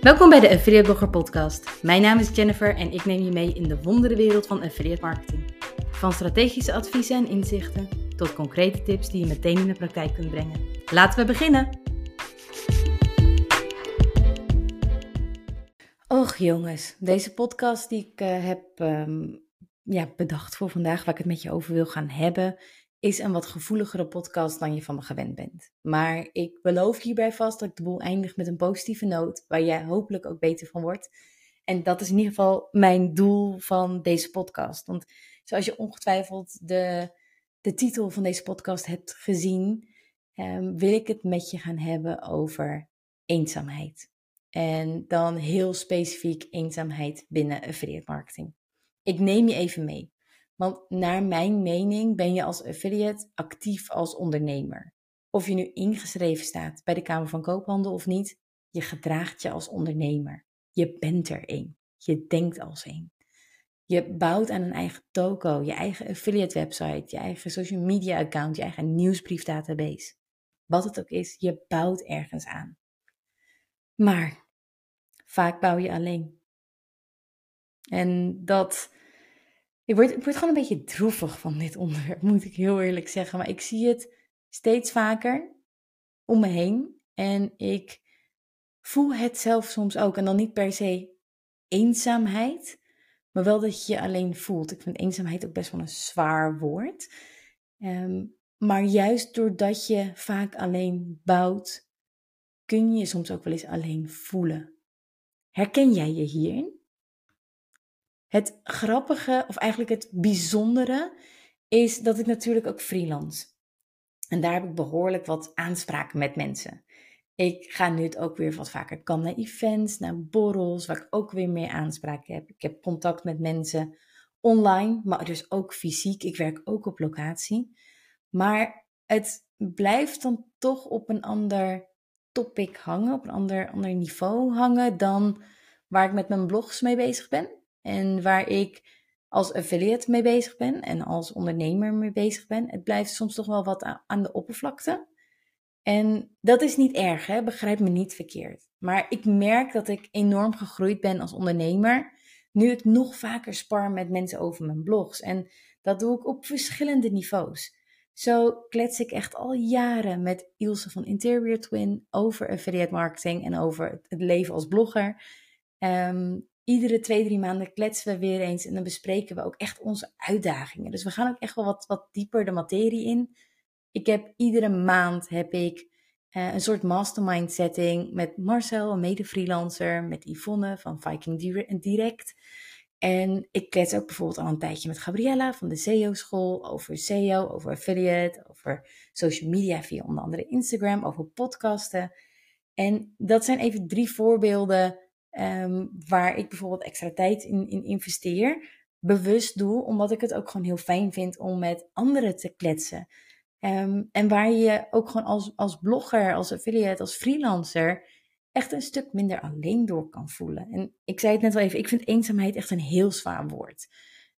Welkom bij de Affiliate Blogger Podcast. Mijn naam is Jennifer en ik neem je mee in de wonderenwereld van affiliate marketing. Van strategische adviezen en inzichten tot concrete tips die je meteen in de praktijk kunt brengen. Laten we beginnen! Och jongens, deze podcast die ik uh, heb ehm, ja, bedacht voor vandaag, waar ik het met je over wil gaan hebben, is een wat gevoeligere podcast dan je van me gewend bent. Maar ik beloof hierbij vast dat ik de boel eindig met een positieve noot, waar jij hopelijk ook beter van wordt. En dat is in ieder geval mijn doel van deze podcast. Want zoals je ongetwijfeld de, de titel van deze podcast hebt gezien, um, wil ik het met je gaan hebben over eenzaamheid. En dan heel specifiek eenzaamheid binnen affiliate marketing. Ik neem je even mee. Want naar mijn mening ben je als affiliate actief als ondernemer. Of je nu ingeschreven staat bij de Kamer van Koophandel of niet, je gedraagt je als ondernemer. Je bent er één. Je denkt als één. Je bouwt aan een eigen toko, je eigen affiliate website, je eigen social media account, je eigen nieuwsbriefdatabase. Wat het ook is, je bouwt ergens aan. Maar vaak bouw je alleen. En dat ik word, ik gewoon een beetje droevig van dit onderwerp, moet ik heel eerlijk zeggen. Maar ik zie het steeds vaker om me heen. En ik voel het zelf soms ook. En dan niet per se eenzaamheid, maar wel dat je je alleen voelt. Ik vind eenzaamheid ook best wel een zwaar woord. Ehm, maar juist doordat je vaak alleen bouwt, kun je je soms ook wel eens alleen voelen. Herken jij je hierin? Het grappige, of eigenlijk het bijzondere, is dat ik natuurlijk ook freelance. En daar heb ik behoorlijk wat aanspraken met mensen. Ik ga nu het ook weer wat vaker kan naar events, naar borrels, waar ik ook weer meer aanspraken heb. Ik heb contact met mensen online, maar dus ook fysiek. Ik werk ook op locatie. Maar het blijft dan toch op een ander topic hangen, op een ander, ander niveau hangen dan waar ik met mijn blogs mee bezig ben. En waar ik als affiliate mee bezig ben en als ondernemer mee bezig ben, het blijft soms toch wel wat aan de oppervlakte. En dat is niet erg, hè? begrijp me niet verkeerd. Maar ik merk dat ik enorm gegroeid ben als ondernemer. Nu ik nog vaker spar met mensen over mijn blogs. En dat doe ik op verschillende niveaus. Zo klets ik echt al jaren met Ilse van Interior Twin over affiliate marketing en over het leven als blogger. Um, iedere twee, drie maanden kletsen we weer eens en dan bespreken we ook echt onze uitdagingen. Dus we gaan ook echt wel wat, wat dieper de materie in. Ik heb iedere maand heb ik uh, een soort mastermind setting met Marcel, een mede-freelancer, met Yvonne van Viking Direct. En ik klets ook bijvoorbeeld al een tijdje met Gabriella van de SEO-school over SEO, over affiliate, over social media via onder andere Instagram, over podcasten. En dat zijn even drie voorbeelden Ehm, waar ik bijvoorbeeld extra tijd in, in investeer, bewust doe, omdat ik het ook gewoon heel fijn vind om met anderen te kletsen. Um, en waar je ook gewoon als, als blogger, als affiliate, als freelancer echt een stuk minder alleen door kan voelen. En ik zei het net al even, ik vind eenzaamheid echt een heel zwaar woord.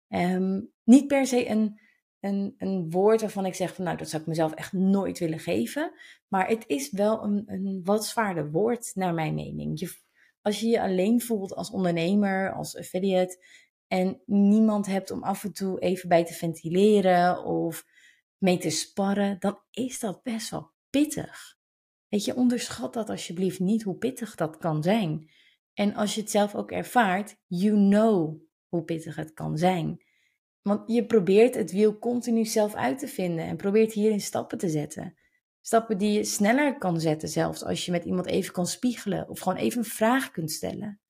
Um, niet per se een, een, een woord waarvan ik zeg van nou, dat zou ik mezelf echt nooit willen geven. Maar het is wel een, een wat zwaarder woord naar mijn mening. Je, als je je alleen voelt als ondernemer, als affiliate en niemand hebt om af en toe even bij te ventileren of mee te sparren, dan is dat best wel pittig. Weet je, onderschat dat alsjeblieft niet hoe pittig dat kan zijn. En als je het zelf ook ervaart, you know hoe pittig het kan zijn. Want je probeert het wiel continu zelf uit te vinden en probeert hierin stappen te zetten. Stappen die je sneller kan zetten, zelfs als je met iemand even kan spiegelen of gewoon even een vraag kunt stellen.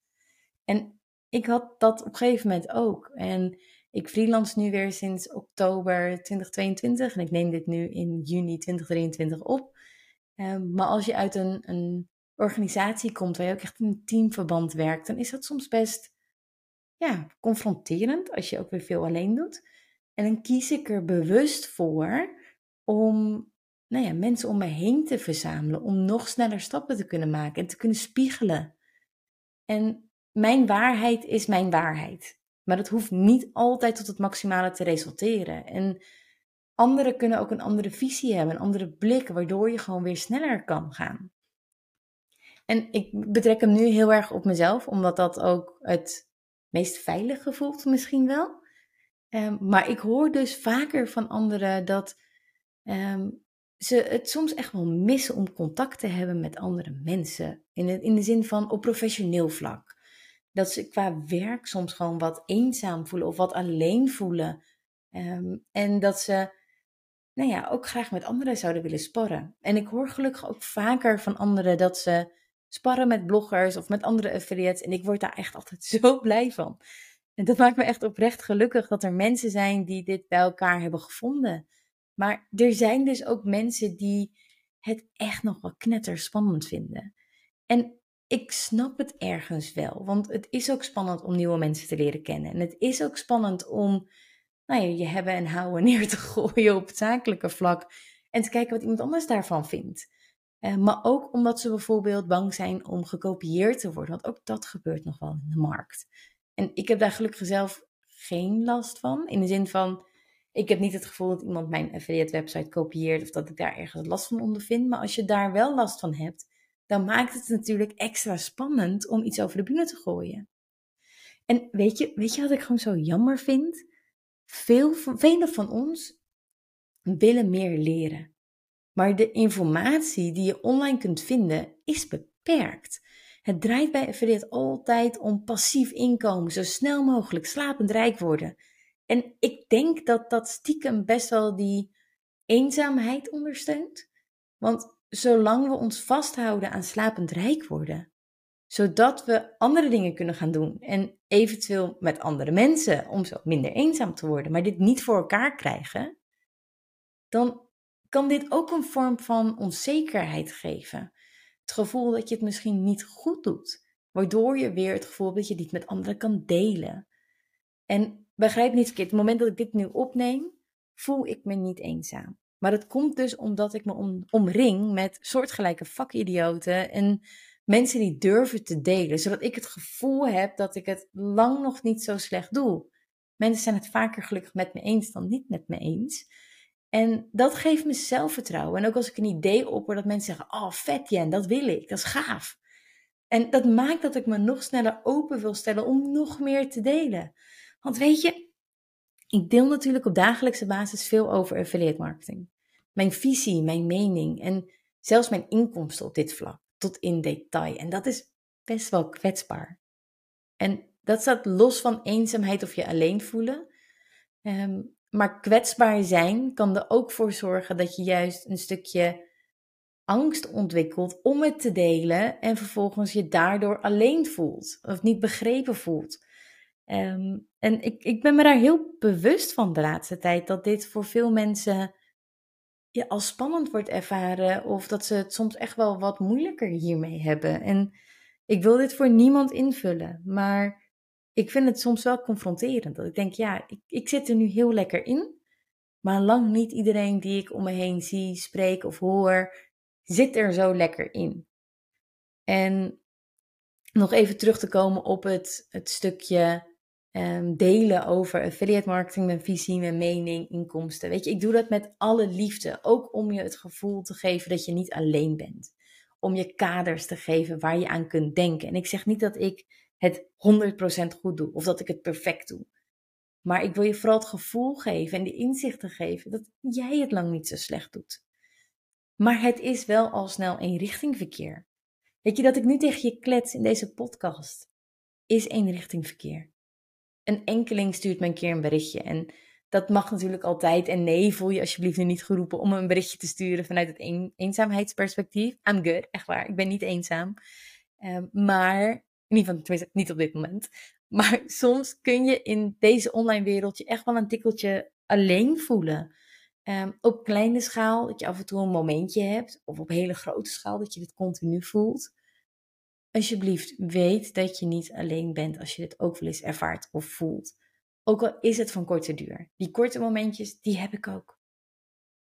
En ik had dat op een gegeven moment ook. En ik freelance nu weer sinds oktober 2022 en ik neem dit nu in juni 2023 op. Ehm, maar als je uit een, een organisatie komt waar je ook echt in een teamverband werkt, dan is dat soms best ja, confronterend als je ook weer veel alleen doet. En dan kies ik er bewust voor om nou ja, mensen om me heen te verzamelen om nog sneller stappen te kunnen maken en te kunnen spiegelen. En mijn waarheid is mijn waarheid. Maar dat hoeft niet altijd tot het maximale te resulteren. En anderen kunnen ook een andere visie hebben, een andere blik, waardoor je gewoon weer sneller kan gaan. En ik betrek hem nu heel erg op mezelf, omdat dat ook het meest veilige voelt misschien wel. Um, maar ik hoor dus vaker van anderen dat um, ze het soms echt wel missen om contact te hebben met andere mensen. In de, in de zin van op professioneel vlak. Dat ze qua werk soms gewoon wat eenzaam voelen of wat alleen voelen. Um, en dat ze nou ja, ook graag met anderen zouden willen sparren. En ik hoor gelukkig ook vaker van anderen dat ze sparren met bloggers of met andere affiliates. En ik word daar echt altijd zo blij van. En dat maakt me echt oprecht gelukkig dat er mensen zijn die dit bij elkaar hebben gevonden. Maar er zijn dus ook mensen die het echt nog wel knetterspannend vinden. En ik snap het ergens wel, want het is ook spannend om nieuwe mensen te leren kennen. En het is ook spannend om nou ja, je hebben en houden neer te gooien op het zakelijke vlak en te kijken wat iemand anders daarvan vindt. Uh, maar ook omdat ze bijvoorbeeld bang zijn om gekopieerd te worden, want ook dat gebeurt nog wel in de markt. En ik heb daar gelukkig zelf geen last van, in de zin van, ik heb niet het gevoel dat iemand mijn affiliate website kopieert of dat ik daar ergens last van ondervind. Maar als je daar wel last van hebt, dan maakt het natuurlijk extra spannend om iets over de bühne te gooien. En weet je, weet je wat ik gewoon zo jammer vind? Veel van, van ons willen meer leren. Maar de informatie die je online kunt vinden is beperkt. Het draait bij affiliate altijd om passief inkomen, zo snel mogelijk slapend rijk worden. En ik denk dat dat stiekem best wel die eenzaamheid ondersteunt. Want zolang we ons vasthouden aan slapend rijk worden, zodat we andere dingen kunnen gaan doen en eventueel met andere mensen om zo minder eenzaam te worden, maar dit niet voor elkaar krijgen, dan kan dit ook een vorm van onzekerheid geven. Het gevoel dat je het misschien niet goed doet, waardoor je weer het gevoel dat je het niet met anderen kan delen. En begrijp niet verkeerd, het moment dat ik dit nu opneem, voel ik me niet eenzaam. Maar dat komt dus omdat ik me omring met soortgelijke vakidioten en mensen die durven te delen, zodat ik het gevoel heb dat ik het lang nog niet zo slecht doe. Mensen zijn het vaker gelukkig met me eens dan niet met me eens. En dat geeft me zelfvertrouwen. En ook als ik een idee opper dat mensen zeggen: Oh, vet Jen, dat wil ik, dat is gaaf. En dat maakt dat ik me nog sneller open wil stellen om nog meer te delen. Want weet je, ik deel natuurlijk op dagelijkse basis veel over affiliate marketing. Mijn visie, mijn mening en zelfs mijn inkomsten op dit vlak tot in detail. En dat is best wel kwetsbaar. En dat staat los van eenzaamheid of je alleen voelen. Um, maar kwetsbaar zijn kan er ook voor zorgen dat je juist een stukje angst ontwikkelt om het te delen en vervolgens je daardoor alleen voelt of niet begrepen voelt. Um, en ik, ik ben me daar heel bewust van de laatste tijd dat dit voor veel mensen als spannend wordt ervaren of dat ze het soms echt wel wat moeilijker hiermee hebben. En ik wil dit voor niemand invullen, maar ik vind het soms wel confronterend. Dat ik denk, ja, ik, ik zit er nu heel lekker in, maar lang niet iedereen die ik om me heen zie, spreek of hoor, zit er zo lekker in. En nog even terug te komen op het, het stukje um, delen over affiliate marketing, mijn visie, mijn mening, inkomsten. Weet je, ik doe dat met alle liefde. Ook om je het gevoel te geven dat je niet alleen bent. Om je kaders te geven waar je aan kunt denken. En ik zeg niet dat ik het 100% goed doe of dat ik het perfect doe. Maar ik wil je vooral het gevoel geven en de inzichten geven dat jij het lang niet zo slecht doet. Maar het is wel al snel eenrichtingverkeer. Weet je dat ik nu tegen je klets in deze podcast? Is eenrichtingverkeer een enkeling stuurt me een keer een berichtje. En dat mag natuurlijk altijd. En nee, voel je alsjeblieft nu niet geroepen om een berichtje te sturen vanuit het eenzaamheidsperspectief. I'm good, echt waar. Ik ben niet eenzaam. Uh, maar, niet, van, niet op dit moment. Maar soms kun je in deze online wereld je echt wel een tikkeltje alleen voelen. Um, op kleine schaal, dat je af en toe een momentje hebt. Of op hele grote schaal, dat je dit continu voelt alsjeblieft weet dat je niet alleen bent als je dit ook wel eens ervaart of voelt. Ook al is het van korte duur. Die korte momentjes, die heb ik ook.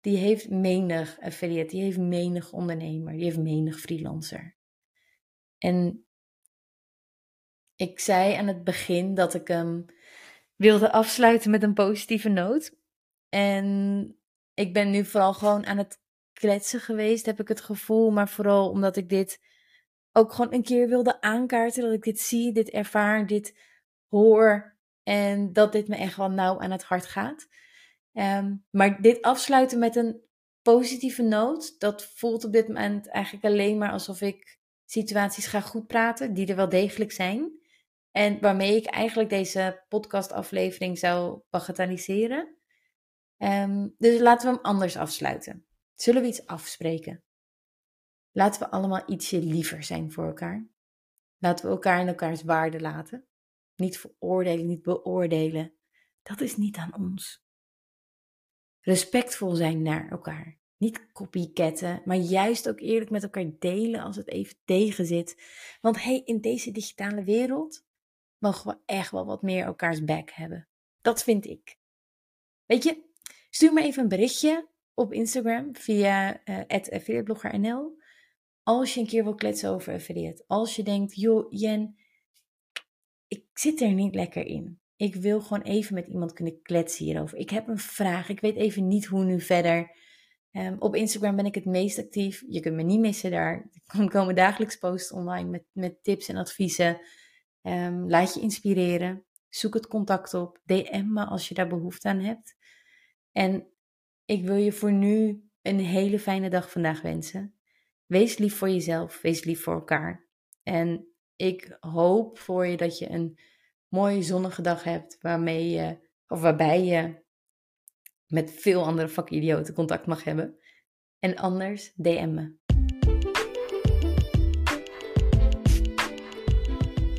Die heeft menig affiliate, die heeft menig ondernemer, die heeft menig freelancer. En ik zei aan het begin dat ik hem wilde afsluiten met een positieve noot. En ik ben nu vooral gewoon aan het kletsen geweest, heb ik het gevoel. Maar vooral omdat ik dit ook gewoon een keer wilde aankaarten dat ik dit zie, dit ervaar, dit hoor en dat dit me echt wel nauw aan het hart gaat. Ehm, maar dit afsluiten met een positieve noot, dat voelt op dit moment eigenlijk alleen maar alsof ik situaties ga goed praten, die er wel degelijk zijn. En waarmee ik eigenlijk deze podcastaflevering zou bagatelliseren. Um, dus laten we hem anders afsluiten. Zullen we iets afspreken? Laten we allemaal ietsje liever zijn voor elkaar. Laten we elkaar in elkaars waarde laten. Niet veroordelen, niet beoordelen. Dat is niet aan ons. Respectvol zijn naar elkaar. Niet copycatten, maar juist ook eerlijk met elkaar delen als het even tegen zit. Want hey, in deze digitale wereld mogen we echt wel wat meer elkaars back hebben. Dat vind ik. Weet je, stuur me even een berichtje op Instagram via uh, Als je een keer wil kletsen over affiliate. Als je denkt, joh Jen, ik zit er niet lekker in. Ik wil gewoon even met iemand kunnen kletsen hierover. Ik heb een vraag. Ik weet even niet hoe nu verder. Um, op Instagram ben ik het meest actief. Je kunt me niet missen daar. Er komen dagelijks posts online met, met tips en adviezen. Um, laat je inspireren. Zoek het contact op. DM me als je daar behoefte aan hebt. En ik wil je voor nu een hele fijne dag vandaag wensen. Wees lief voor jezelf. Wees lief voor elkaar. En ik hoop voor je dat je een mooie zonnige dag hebt waarmee of waarbij je met veel andere vakidioten contact mag hebben. En anders DM me.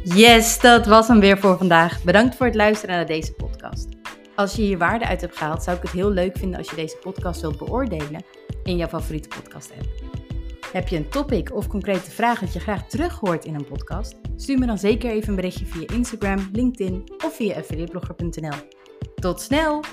Yes, dat was hem weer voor vandaag. Bedankt voor het luisteren naar deze podcast. Als je hier waarde uit hebt gehaald, zou ik het heel leuk vinden als je deze podcast wilt beoordelen in jouw favoriete podcast app. Heb je een topic of concrete vraag dat je graag terug hoort in een podcast? Stuur me dan zeker even een berichtje via Instagram, LinkedIn of via affiliateblogger.nl. Tot snel!